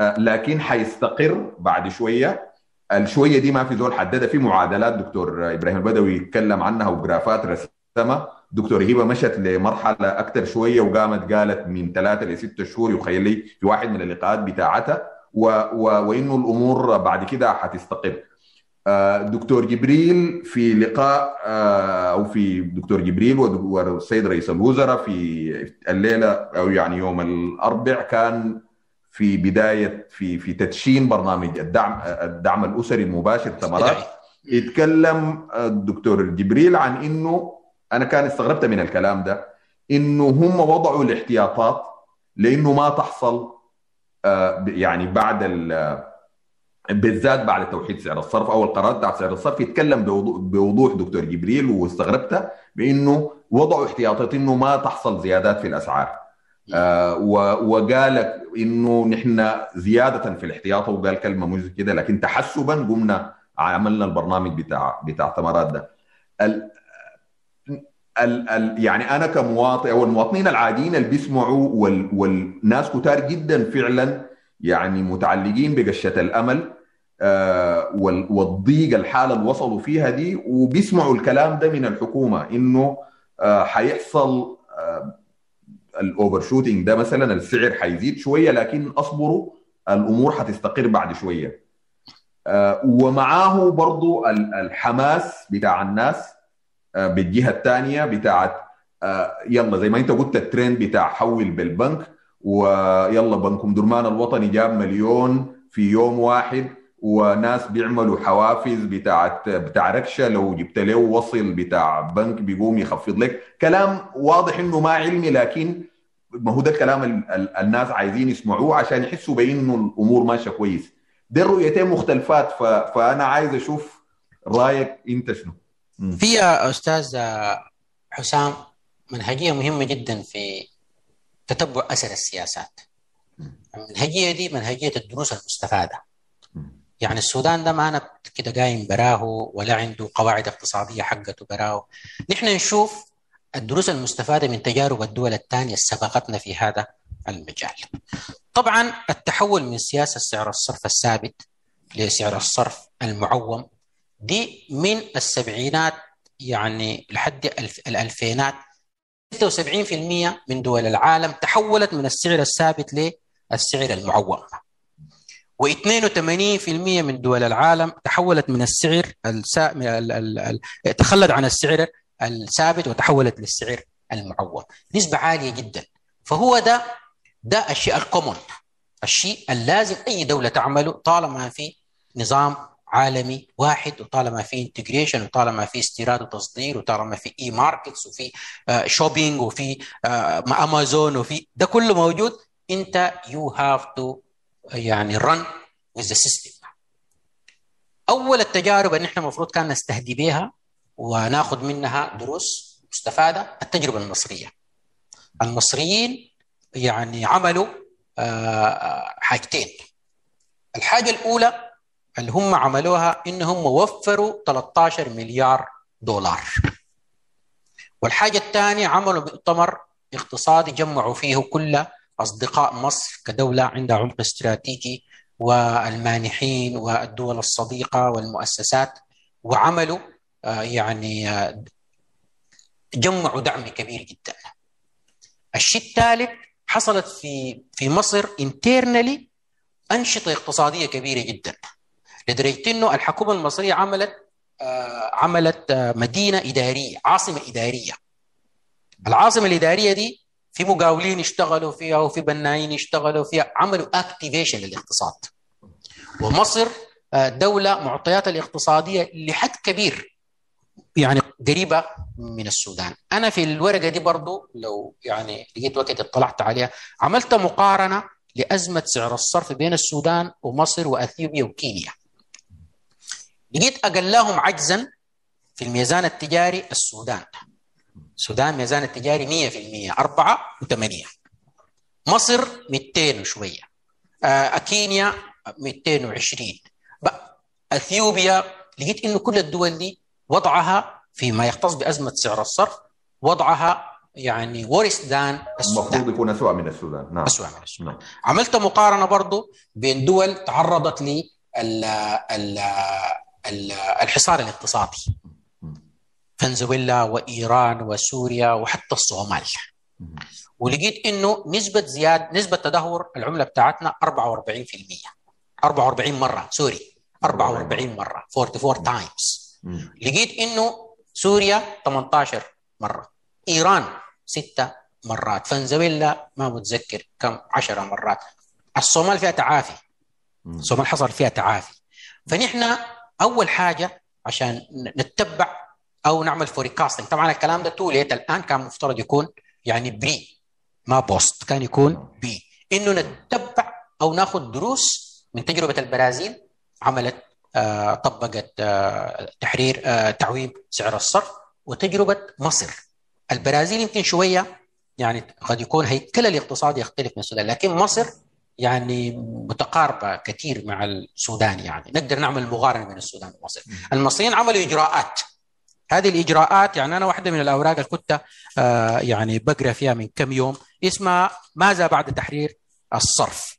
لكن حيستقر بعد شوية. الشويه دي ما في زول حددها في معادلات دكتور إبراهيم البدوي يتكلم عنها وجرافات رسمها دكتور هبة مشت لمرحلة أكثر شوية وقامت قالت من ثلاثة لستة شهور يخيل لي في واحد من اللقاءات بتاعتها و و وإنه الأمور بعد كده حتستقر. دكتور جبريل في لقاء أو في دكتور جبريل والسيد رئيس الوزراء في الليلة أو يعني يوم الأربع كان في بداية في في تدشين برنامج الدعم الدعم الأسري المباشر ثمرات. يتكلم الدكتور جبريل عن إنه أنا كان استغربت من الكلام ده إنه هم وضعوا الاحتياطات لإنه ما تحصل يعني بعد بالذات بعد توحيد سعر الصرف أو القرار بتاع سعر الصرف. يتكلم بوضوح دكتور جبريل واستغربت بإنه وضعوا احتياطات إنه ما تحصل زيادات في الأسعار. آه وقال إنه نحن زيادة في الاحتياط وقال كلمة مش كده لكن تحسبا قمنا عملنا البرنامج بتاع بتاع ثمرات ده. ال ال ال يعني أنا كمواطن أو المواطنين العاديين اللي بيسمعوا وال والناس كتار جدا فعلا يعني متعلقين بقشة الأمل آه والضيق الحالة اللي وصلوا فيها دي وبيسمعوا الكلام ده من الحكومة إنه آه حيحصل آه ال overshooting ده مثلا السعر حيزيد شوية لكن اصبروا الأمور حتستقر بعد شوية. آه ومعاه برضو الحماس بتاع الناس آه بالجهة الثانية بتاعت آه يلا زي ما انت قلت الترند بتاع حول بالبنك ويلا بنكم درمان الوطني جاب مليون في يوم واحد وناس بيعملوا حوافز بتاعت بتاع ركشة لو جبت له وصل بتاع بنك بيقوم يخفض لك. كلام واضح إنه ما علمي لكن ما هو ده الكلام ال ال الناس عايزين يسمعوه عشان يحسوا بإنه الأمور ماشية كويس. دي الرؤيتين مختلفات. فأنا عايز أشوف رأيك أنت شنو. في أستاذ حسام منهجية مهمة جدا في تتبع أثر السياسات. المنهجيه دي منهجية الدروس المستفادة. يعني السودان ده ما أنا كده قايم براه ولا عنده قواعد اقتصادية حقته براه. نحن نشوف الدروس المستفادة من تجارب الدول الثانية سبقتنا في هذا المجال. طبعا التحول من سياسة سعر الصرف الثابت لسعر الصرف المعوم. دي من السبعينات يعني لحد الألفينات. 76% من دول العالم تحولت من السعر الثابت للسعر المعوم. و82% من دول العالم تحولت من السعر السا... ال... ال... ال... تخلت عن السعر الثابت وتحولت للسعر المعوم نسبة عالية جدا. فهو ده ده الشيء ال common الشيء اللازم أي دولة تعمله طالما في نظام عالمي واحد وطالما في integration وطالما في استيراد وتصدير وطالما في e-markets وفي shopping وفي امازون وفي ده كله موجود. أنت you have to يعني run with the system. أول التجارب اللي إحنا المفروض كان نستهدي بها وناخذ منها دروس مستفادة التجربة المصرية. المصريين يعني عملوا حاجتين. الحاجة الأولى اللي هم عملوها إنهم وفروا 13 مليار دولار. والحاجة الثانية عملوا مؤتمر اقتصادي جمعوا فيه كل أصدقاء مصر كدولة عندها عمق استراتيجي والمانحين والدول الصديقة والمؤسسات وعملوا يعني جمعوا دعم كبير جدا. الشيء الثالث حصلت في في مصر انترنالي أنشطة اقتصادية كبيرة جدا. لدرجة إنه الحكومة المصرية عملت آه عملت آه مدينة إدارية عاصمة إدارية. العاصمة الإدارية دي في مقاولين اشتغلوا فيها وفي بنايين اشتغلوا فيها عملوا اكتيفيشن للاقتصاد. ومصر آه دولة معطياتها الاقتصادية لحد كبير يعني قريبة من السودان. أنا في الورقة دي برضو لو يعني لقيت وقت اطلعت عليها عملت مقارنة لأزمة سعر الصرف بين السودان ومصر وأثيوبيا وكينيا. لقيت اقلهم عجزا في الميزان التجاري السودان. السودان ميزان التجاري 100% 4 و8 مصر 200 وشويه كينيا 220 اثيوبيا لقيت انه كل الدول دي وضعها فيما يختص بازمه سعر الصرف وضعها يعني ورث دان السودان المفروض يكون اسوء من السودان نعم اسوء من السودان نعم. عملت مقارنه برضو بين دول تعرضت ل الحصار الاقتصادي فنزويلا وإيران وسوريا وحتى الصومال. ولقيت إنه نسبة زياد نسبة تدهور العملة بتاعتنا 44% 44 مرة sorry. 44 مرة 44 times. لقيت إنه سوريا 18 مرة إيران 6 مرات فنزويلا ما متذكر كم 10 مرات. الصومال فيها تعافي. الصومال حصل فيها تعافي. فنحن أول حاجة عشان نتبع أو نعمل forecasting طبعا الكلام ده too late الآن كان مفترض يكون يعني pre ما post كان يكون بي إنه نتبع أو ناخذ دروس من تجربة البرازيل عملت آه طبقت آه تحرير آه تعويم سعر الصرف وتجربة مصر. البرازيل يمكن شوية يعني قد يكون هيكل الاقتصادي يختلف من السودان لكن مصر يعني متقاربة كثير مع السودان يعني. نقدر نعمل مقارنة بين السودان ومصر. المصريين عملوا إجراءات. هذه الإجراءات يعني أنا واحدة من الأوراق اللي كنت آه يعني بقرأ فيها من كم يوم اسمها ماذا بعد تحرير الصرف؟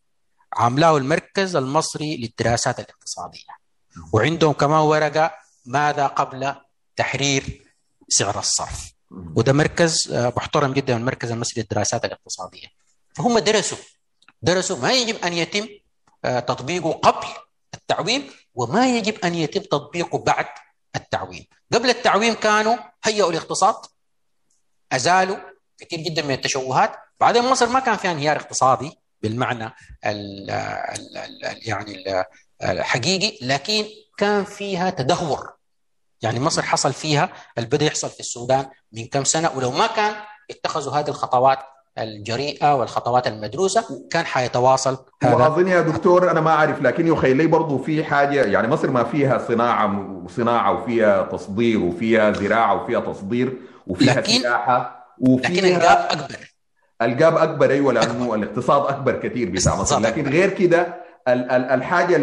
عاملاه المركز المصري للدراسات الاقتصادية. وعندهم كمان ورقة ماذا قبل تحرير سعر الصرف؟ وده مركز محترم جدا من المركز المصري للدراسات الاقتصادية. فهم درسوا درسوا ما يجب أن يتم تطبيقه قبل التعويم وما يجب أن يتم تطبيقه بعد التعويم. قبل التعويم كانوا هيئوا الاقتصاد أزالوا كثير جدا من التشوهات. بعدين مصر ما كان فيها انهيار اقتصادي بالمعنى ال ال ال يعني الحقيقي لكن كان فيها تدهور. يعني مصر حصل فيها اللي بدا يحصل في السودان من كم سنة ولو ما كان اتخذوا هذه الخطوات الجريئة والخطوات المدروسة كان حيتواصل. هذا واظن يا دكتور أنا ما أعرف لكن يخيل لي برضه في حاجة يعني مصر ما فيها صناعة وصناعه وفيها تصدير وفيها زراعة وفيها تصدير وفيها لكن سياحة وفيها لكن الجاب أكبر. الجاب أكبر أيوه لأنه الاقتصاد أكبر كثير بتاع مصر. لكن غير كده الحاجة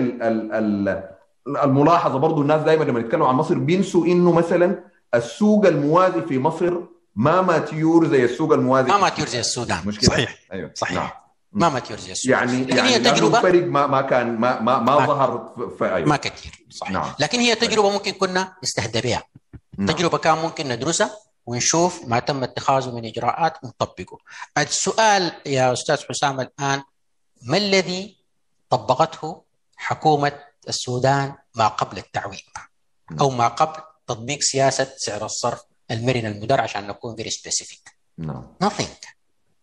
الملاحظة برضه الناس دائما لما يتكلموا عن مصر بينسوا إنه مثلا السوق الموازي في مصر ما mature زي السوق الموازي؟ ما mature زي السودان مش كده؟ صحيح. أيوه. صحيح. نعم. ما mature زي السودان يعني لكن يعني هي تجربه الفرق ما ما كان ما ما, ما ما- ظهر في- أيوه ما كثير. صحيح. نعم. لكن هي تجربة ممكن كنا نستهدى بها. نعم. تجربة كان ممكن ندرسها ونشوف ما تم اتخاذه من إجراءات ونطبقه. السؤال يا أستاذ حسام الآن ما الذي طبقته حكومة السودان ما قبل التعويم أو ما قبل تطبيق سياسة سعر الصرف؟ المرن المدار عشان نكون very specific. نعم. Nothing.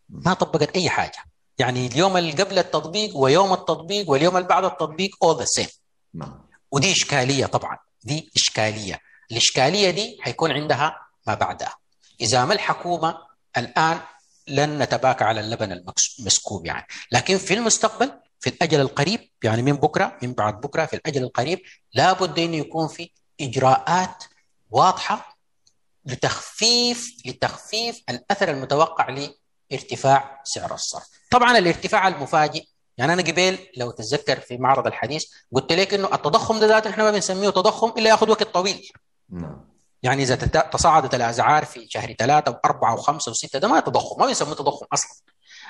ما طبقت أي حاجة. يعني اليوم اللي قبل التطبيق ويوم التطبيق واليوم اللي بعد التطبيق all the same. نعم. ودي إشكالية طبعا. دي إشكالية. الإشكالية دي حيكون عندها ما بعدها. إذا ما الحكومة الآن لن نتباكى على اللبن المسكوب يعني. لكن في المستقبل في الأجل القريب يعني من بكرة من بعد بكرة في الأجل القريب لابد انه يكون في إجراءات واضحة لتخفيف لتخفيف الأثر المتوقع لارتفاع سعر الصرف. طبعا الارتفاع المفاجئ يعني أنا قبل لو تتذكر في معرض الحديث قلت لك إنه التضخم ده ذاته إحنا ما بنسميه تضخم إلا ياخذ وقت طويل. نعم. يعني إذا تصاعدت الاسعار في شهر ثلاثة وأربعة وخمسة وستة ده ما تضخم ما بنسميه تضخم أصلا.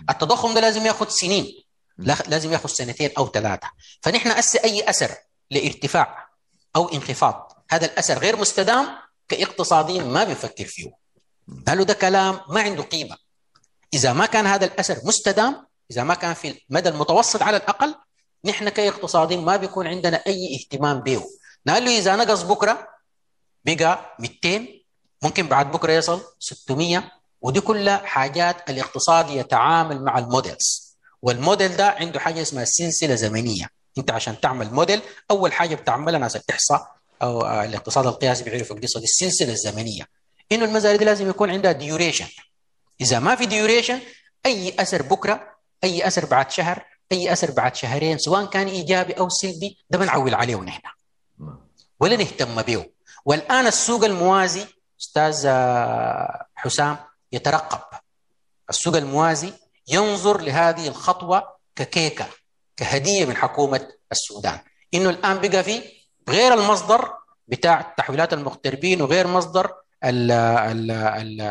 التضخم ده لازم ياخذ سنين لا- لازم ياخذ سنتين أو ثلاثة. فنحن أي أثر لارتفاع أو انخفاض. هذا الأثر غير مستدام كاقتصاديين ما بنفكر فيه قالوا ده كلام ما عنده قيمة. إذا ما كان هذا الأثر مستدام إذا ما كان في المدى المتوسط على الأقل نحن كاقتصاديين ما بيكون عندنا أي اهتمام به قال له إذا نقص بكرة بقى 200 ممكن بعد بكرة يصل 600 ودي كلها حاجات الاقتصاد يتعامل مع ال models. والموديل ده عنده حاجة اسمها سلسلة زمنية. أنت عشان تعمل موديل أول حاجة بتعملها ناس الإحصاء أو آه، الاقتصاد القياسي بيعرفوا دي السلسلة الزمنية. إنه المزارع دي لازم يكون عندها duration إذا ما في duration أي أثر بكرة أي أثر بعد شهر أي أثر بعد شهرين سواء كان إيجابي أو سلبي ده بنعول عليه نحن نعم. ولا نهتم به. والآن السوق الموازي أستاذ آه، حسام يترقب. السوق الموازي ينظر لهذه الخطوة ككيكة كهدية من حكومة السودان. إنه الآن بقى في غير المصدر بتاع تحويلات المغتربين وغير مصدر ال ال ال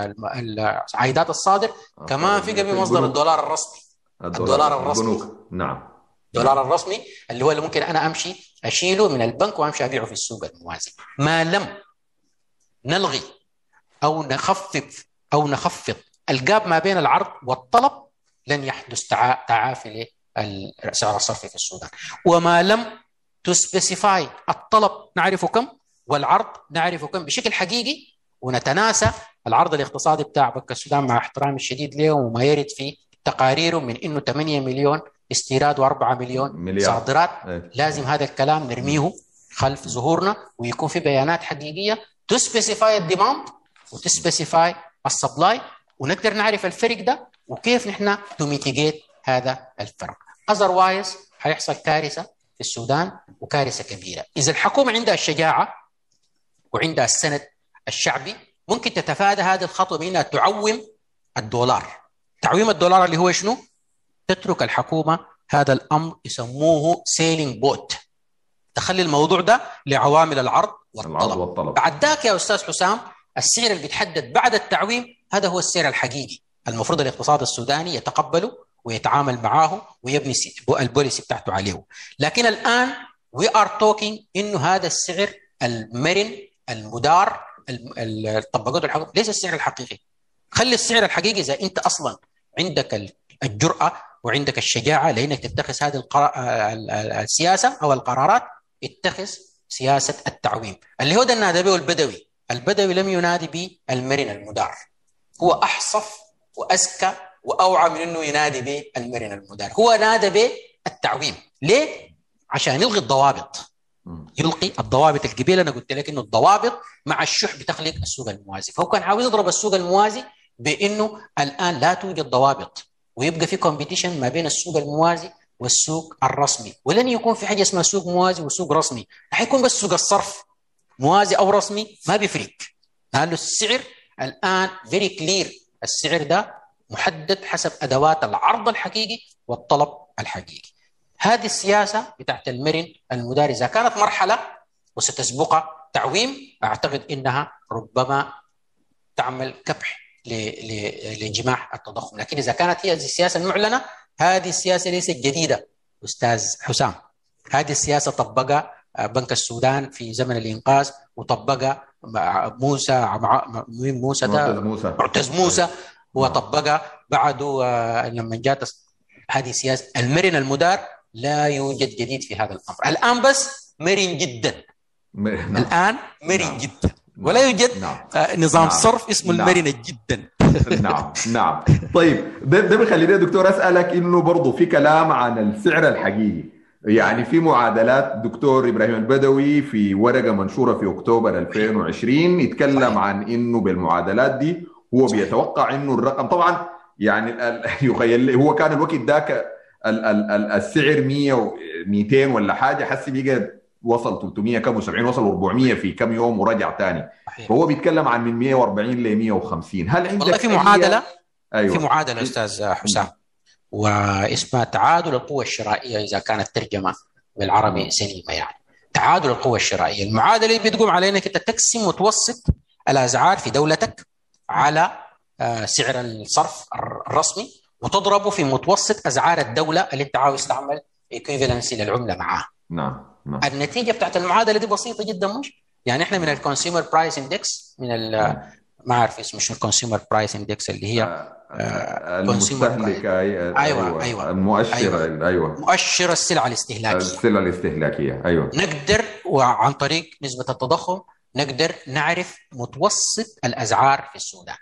ال عائدات الصادر كمان في قبل مصدر. الدولار الرسمي. الدولار الرسمي. نعم. الدولار الرسمي اللي هو اللي ممكن أنا أمشي أشيله من البنك وأمشي أبيعه في السوق الموازي. ما لم نلغي أو نخفف أو نخفض ال gap ما بين العرض والطلب لن يحدث تعا- تعافي لسعر الصرف في السودان. وما لم ت specify الطلب نعرفه كم والعرض نعرفه كم بشكل حقيقي ونتناسى العرض الاقتصادي بتاع بنك السودان مع احترامي الشديد له وما يرد في تقاريره من إنه 8 مليون استيراد و4 مليون مليار. صادرات إيه. لازم هذا الكلام نرميه خلف ظهورنا ويكون في بيانات حقيقية ت specify ال demand وت specify ال supply ونقدر نعرف الفرق ده وكيف نحتوي هذا الفرق otherwise حيحصل كارثة السودان وكارثة كبيرة. إذا الحكومة عندها الشجاعة وعندها السند الشعبي ممكن تتفادى هذه الخطوة بأنها تعوم الدولار. تعويم الدولار اللي هو شنو؟ تترك الحكومة هذا الأمر يسموه sailing boat تخلي الموضوع ده لعوامل العرض العرض والطلب والطلب. بعد ذاك يا أستاذ حسام السعر اللي بيتحدد بعد التعويم هذا هو السعر الحقيقي. المفروض الاقتصاد السوداني يتقبله ويتعامل معاه ويبني سي- ال policy بتاعته عليه لكن الآن we are talking إنه هذا السعر المرن المدار الم- ال- الطبقات الحقيقي ليس السعر الحقيقي. خلي السعر الحقيقي إذا أنت أصلا عندك ال- الجرأة وعندك الشجاعة لأنك تتخذ هذه القرا- ال- ال- السياسة أو القرارات اتخذ سياسة التعويم. اللي هو ده النادى به البدوي. البدوي لم ينادي به المرن المدار. هو أحصف وأذكى وأوعى من أنه ينادي به المرن المدار. هو نادى به التعويم ليه؟ عشان يلغي الضوابط. يلغي الضوابط القبيل أنا قلت لك إنه الضوابط مع الشح بتخلق السوق الموازي. فهو كان عاوز يضرب السوق الموازي بإنه الآن لا توجد ضوابط. ويبقى في competition ما بين السوق الموازي والسوق الرسمي. ولن يكون في حاجة اسمها سوق موازي وسوق رسمي. حيكون بس سوق الصرف. موازي أو رسمي ما بيفرق لأنه السعر الآن very clear السعر ده محدد حسب أدوات العرض الحقيقي والطلب الحقيقي. هذه السياسة بتاعت المرن المدار إذا كانت مرحلة وستسبقها تعويم أعتقد إنها ربما تعمل كبح لانجماع التضخم. لكن إذا كانت هي السياسة المعلنة هذه السياسة ليست جديدة أستاذ حسام. هذه السياسة طبقها بنك السودان في زمن الإنقاذ وطبقها موسى مين؟ موسى ده؟ معتز موسى. معتز موسى وطبقها بعده لما جات هذه سياسة المرن المدار لا يوجد جديد في هذا الأمر الآن بس مرن جدا نعم. الآن مرن نعم. جدا ولا يوجد نعم. آه، نظام نعم. صرف اسمه نعم. المرن جدا (laughs) نعم نعم طيب ده ده بيخليني يا دكتور أسألك إنه برضه في كلام عن السعر الحقيقي يعني في معادلات دكتور إبراهيم البدوي في ورقة منشورة في أكتوبر 2020 يتكلم. عن إنه بالمعادلات دي هو بيتوقع إنه الرقم طبعا يعني (laughs) يخيل هو كان الوقت ذاك ال- ال- ال- السعر 100 و 200 ولا حاجة حسي بقى وصل 300 كم و70 وصل 400 في كم يوم ورجع ثاني. فهو بيتكلم عن من 140 ل 150 هل عندك والله في معادلة؟ أيوه. في معادلة أستاذ حسام. واسمها تعادل القوة الشرائية إذا كانت ترجمة بالعربي سليمة يعني. تعادل القوة الشرائية. المعادلة اللي بتقوم على أنك أنت تقسم متوسط الأسعار في دولتك على آه، سعر الصرف الرسمي وتضربه في متوسط أسعار الدولة اللي أنت عاوز تعمل equivalency للعملة معاها نعم نعم. النتيجة بتاعت المعادلة دي بسيطة جدا مش؟ يعني إحنا من ال consumer price index من ال ما أعرف اسمه شو ال consumer price index اللي هي المستهلك أي- أيوة، أيوة. المؤشر أيوة. أيوه. مؤشر السلع الاستهلاكية. السلة الاستهلاكية أيوه. نقدر وعن طريق نسبة التضخم نقدر نعرف متوسط الاسعار في السودان.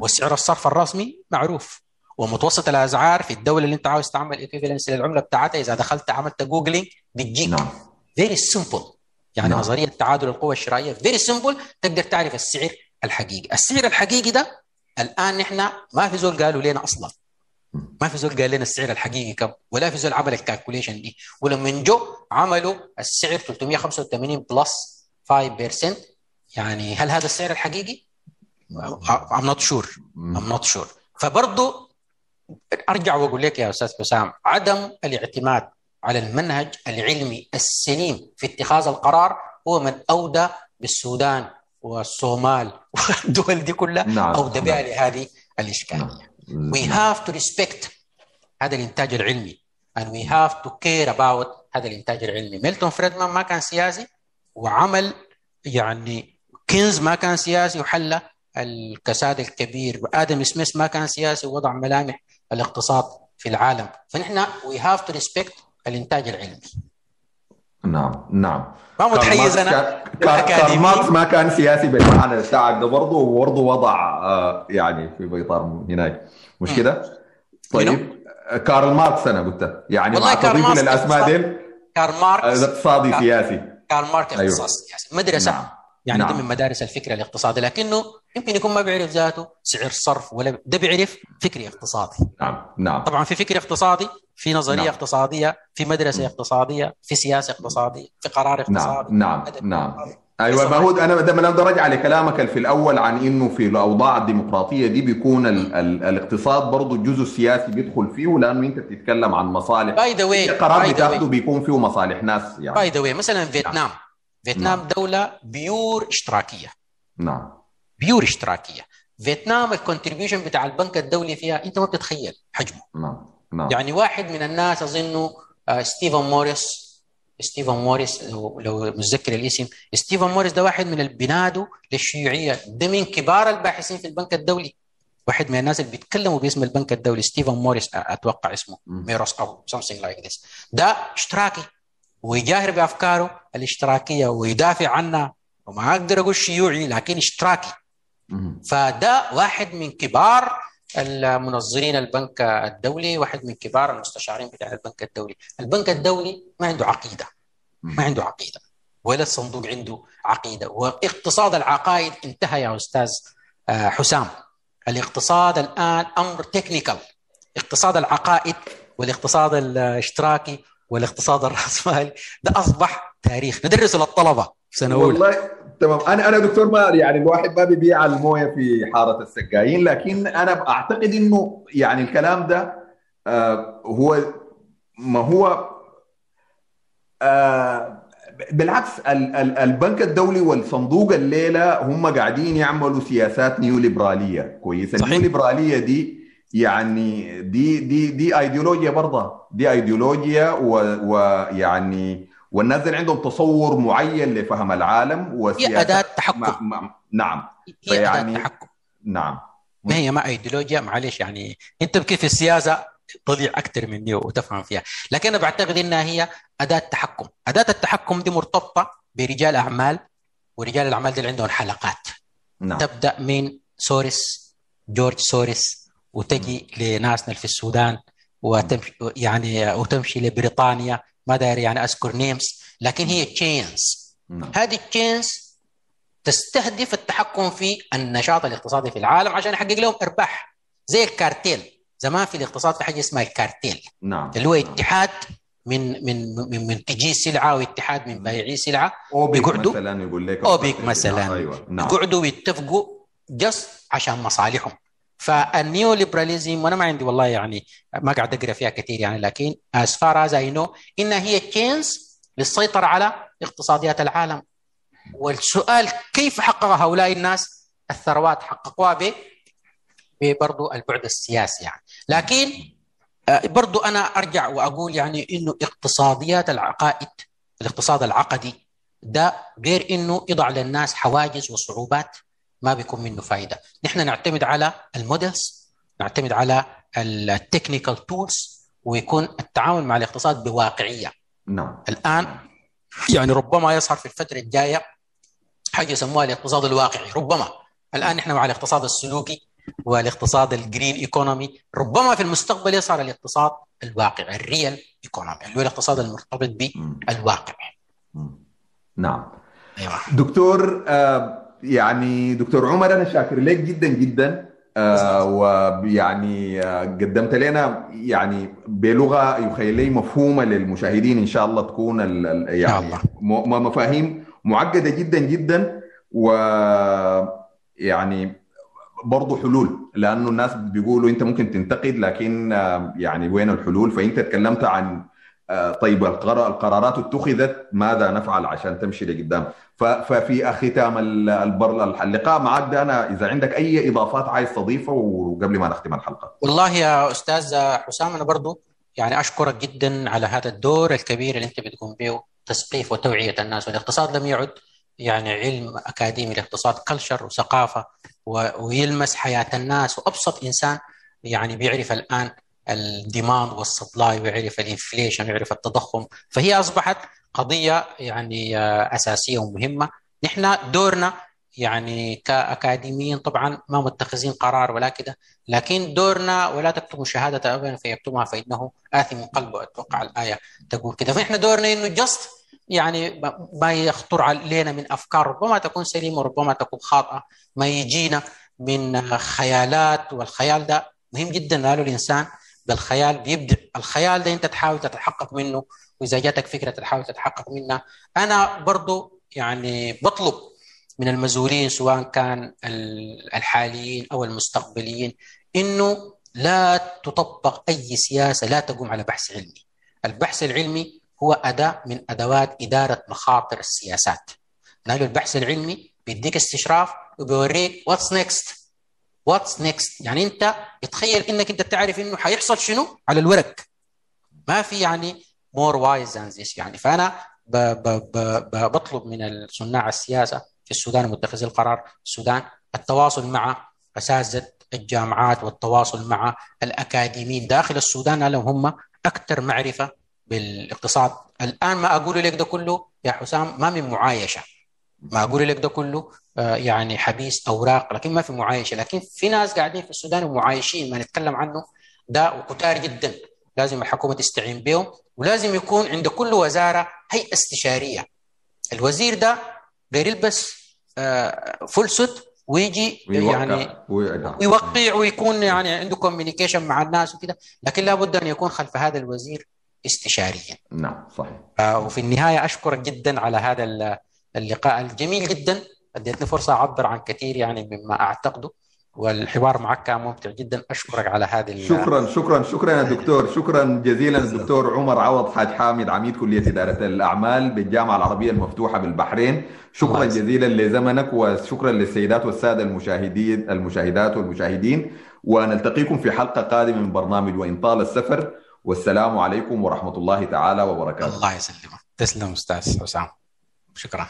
وسعر الصرف الرسمي معروف. ومتوسط الاسعار في الدولة اللي انت عاوز تعمل equivalence للعملة بتاعتها إذا دخلت عملت Googling بتجيك. نعم. very simple يعني نعم. نظرية تعادل القوى الشرائية very simple تقدر تعرف السعر الحقيقي. السعر الحقيقي ده الآن نحن ما في زول قالوا لنا أصلا. ما في زول قال لنا السعر الحقيقي كم. ولا في زول عمل ال calculation دي. ولما جو عملوا السعر 385 بلس 5% يعني هل هذا السعر الحقيقي؟ I'm not sure I'm not sure فبرضه أرجع وأقول لك يا أستاذ حسام عدم الاعتماد على المنهج العلمي السليم في اتخاذ القرار هو من أودى بالسودان والصومال والدول دي كلها نعم. أودى بها نعم. لهذه الاشكاليه. We نعم. have to respect هذا الإنتاج العلمي and we have to care about هذا الإنتاج العلمي. ميلتون فريدمان ما كان سياسي وعمل يعني كينز ما كان سياسي وحل الكساد الكبير وآدم سميث ما كان سياسي ووضع ملامح الاقتصاد في العالم. فنحن we have to respect الإنتاج العلمي. نعم نعم. ما متحيز أنا؟ ماركس كارل ما كان سياسي بالمعنى بتاعك ده برضه وبرضه وضع آه، يعني في اطار هناك. مش. كده؟ طيب آه، كارل ماركس أنا قلت يعني والله مع كارل تضيفه ماركس للاسماء اقتصاد- دي كارل ماركس اقتصادي كار- سياسي. كارل ماركس أيوه. اقتصاد سياسي مدرسه نعم يعني نعم. ده من مدارس الفكر الاقتصادي لكنه يمكن يكون ما بيعرف ذاته سعر صرف ولا ده بيعرف فكري اقتصادي نعم نعم طبعا في فكر اقتصادي في نظرية نعم. اقتصادية في مدرسة م. اقتصادية في سياسة اقتصادية في قرار اقتصادي نعم نعم نعم. أيوه ما هو أنا ده أنا بدي ارجع لكلامك في الأول عن إنه في الأوضاع الديمقراطية دي بيكون ال ال الاقتصاد برضه الجزء السياسي بيدخل فيه لأنه أنت بتتكلم عن مصالح by the way أي قرار بتاخده بيكون فيه مصالح ناس يعني. by the way مثلا فيتنام. فيتنام دولة pure اشتراكية. نعم. pure اشتراكية. فيتنام ال contribution بتاع البنك الدولي فيها أنت ما بتتخيل حجمه. نعم. نعم. يعني واحد من الناس أظنه آه، ستيفن موريس ستيفن موريس لو, لو متذكر الاسم ستيفن موريس ده واحد من البنادو للشيوعية ده من كبار الباحثين في البنك الدولي واحد من الناس اللي بيتكلموا باسم البنك الدولي ستيفن موريس أتوقع اسمه. ميروس أو something like this ده اشتراكي ويجاهر بأفكاره الاشتراكية ويدافع عنها وما أقدر أقول شيوعي لكن اشتراكي. فده واحد من كبار المنظرين البنك الدولي واحد من كبار المستشارين بتاع البنك الدولي. البنك الدولي ما عنده عقيدة ما عنده عقيدة ولا الصندوق عنده عقيدة. واقتصاد العقائد انتهى يا أستاذ آه، حسام. الاقتصاد الآن أمر تكنيكال اقتصاد العقائد والاقتصاد الاشتراكي والاقتصاد الرأسمالي ده أصبح تاريخ. ندرسه في سنة أولى. والله تمام. أنا أنا دكتور ما يعني الواحد ما بيبيع الموية في حارة السقايين لكن أنا أعتقد إنه يعني الكلام ده آه هو ما هو آه بالعكس البنك الدولي والصندوق الليلة هم قاعدين يعملوا سياسات neo ليبراليه كويس ال neo ليبراليه دي يعني دي دي دي ايديولوجيا برضه. دي ايديولوجيا ويعني والناس اللي عندهم تصور معين لفهم العالم وسياسه هي أداة تحكم ما ما نعم. هي أداة تحكم نعم. ما هي ما إيديولوجيا؟ معلش يعني أنت كيف السياسة تضيع أكثر مني وتفهم فيها. لكن أنا بعتقد إنها هي أداة تحكم. أداة التحكم دي مرتبطة برجال أعمال ورجال الأعمال دي اللي عندهم حلقات. نعم. تبدأ من سوريس جورج سوريس وتجي لناسنا في السودان وتمشي يعني وتمشي لبريطانيا ما داير يعني أذكر names لكن هي chains نعم. هذه ال chains تستهدف التحكم في النشاط الاقتصادي في العالم عشان يحقق لهم إرباح. زي الكارتيل. زمان في الاقتصاد في حاجة اسمها الكارتيل. نعم. اللي هو اتحاد من من من منتجي سلعة واتحاد من بائعي سلعة. بيقعدوا مثلا يقول لك اوبك مثلا. أيوة. نعم. يقعدوا ويتفقوا just عشان مصالحهم. ف ال neo liberalism وأنا ما عندي والله يعني ما قاعد أقرأ فيها كثير يعني لكن as far as I know انها هي chains للسيطرة على اقتصاديات العالم. والسؤال كيف حقق هؤلاء الناس؟ الثروات حققوها ب برضو البعد السياسي يعني. لكن برضو أنا أرجع وأقول يعني إنه اقتصاديات العقائد الاقتصاد العقدي ده غير إنه يضع للناس حواجز وصعوبات. ما بيكون منه فائده نحن نعتمد على ال models نعتمد على ال technical tools ويكون التعامل مع الاقتصاد بواقعية. نعم. الآن يعني ربما يظهر في الفترة الجاية حاجة يسموها الاقتصاد الواقعي. ربما. الآن نحن مع الاقتصاد السلوكي والاقتصاد ال green economy ربما في المستقبل يظهر الاقتصاد الواقعي ال real economy اللي هو الاقتصاد المرتبط بالواقع. نعم. أيوه. دكتور آه يعني دكتور عمر أنا شاكر لك جدا جدا. آه ويعني آه قدمت لنا يعني بلغة يخيل لي مفهومة للمشاهدين إن شاء الله تكون ال ال يعني الله. مفاهيم معقدة جدا جدا. و يعني برضه حلول لأنه الناس بيقولوا أنت ممكن تنتقد لكن يعني وين الحلول؟ فأنت تكلمت عن طيب القرارات اتخذت ماذا نفعل عشان تمشي لقدام؟ ففي ختام اللقاء معك ده أنا إذا عندك أي إضافات عايز تضيفها وقبل ما نختم الحلقة. والله يا أستاذ حسام أنا برضو يعني أشكرك جدا على هذا الدور الكبير اللي أنت بتقوم به تثقيف وتوعية الناس والاقتصاد لم يعد يعني علم أكاديمي الاقتصاد culture وثقافة ويلمس حياة الناس وأبسط إنسان يعني بيعرف الآن ال demand وال supply ويعرف ال inflation ويعرف التضخم. فهي أصبحت قضية يعني أساسية ومهمة. نحن دورنا يعني كأكاديميين طبعا ما متخذين قرار ولا كده لكن دورنا ولا تكتبوا شهادة ابدا فيكتبها فإنه آثم قلبه أتوقع الآية تقول كده. فاحنا دورنا إنه جست يعني ما يخطر علينا من أفكار ربما تكون سليمة وربما تكون خاطئة. ما يجينا من خيالات والخيال ده مهم جدا. قالوا الإنسان بالخيال بيبدع الخيال ده انت تحاول تتحقق منه وإذا جاتك فكرة تحاول تتحقق منها. أنا برضو يعني بطلب من المسؤولين سواء كان الحاليين أو المستقبليين إنه لا تطبق أي سياسة لا تقوم على بحث علمي. البحث العلمي هو أداة من أدوات إدارة مخاطر السياسات. نالو البحث العلمي بيديك استشراف وبيوريك what's next what's next يعني انت تخيل انك انت تعرف انه حيحصل شنو على الورق. ما في يعني more wise than this يعني فأنا ب ب ب ب بطلب من صناع السياسة في السودان ومتخذي القرار في السودان التواصل مع أساتذة الجامعات والتواصل مع الأكاديميين داخل السودان. لهم هم أكثر معرفة بالإقتصاد. الآن ما أقول لك ده كله يا حسام ما من معايشة. ما أقول لك ده كله يعني حبيس أوراق لكن ما في معايشة. لكن في ناس قاعدين في السودان ومعايشين ما نتكلم عنه ده وكتار جدا. لازم الحكومة تستعين بهم ولازم يكون عند كل وزارة هيئة استشارية. الوزير ده غير يلبس full suit ويجي يعني ويوقع. ويكون يعني عنده communication مع الناس وكده. لكن لابد أن يكون خلف هذا الوزير استشاريا. نعم صحيح. آه وفي النهاية أشكرك جدا على هذا اللقاء الجميل جدا. اديتني فرصة أعبر عن كثير يعني مما أعتقده والحوار معك كان ممتع جدا. أشكرك على هذه شكرا شكرا شكرا يا دكتور. شكرا جزيلا الدكتور عمر عوض حاج حامد عميد كلية إدارة الأعمال بالجامعة العربية المفتوحة بالبحرين. شكرا جزيلا لزمنك وشكرا للسيدات والسادة المشاهدين المشاهدات والمشاهدين. ونلتقيكم في حلقة قادمة من برنامج وإن طال السفر. والسلام عليكم ورحمة الله تعالى وبركاته. الله يسلمك. تسلم أستاذ حسام. شكرا.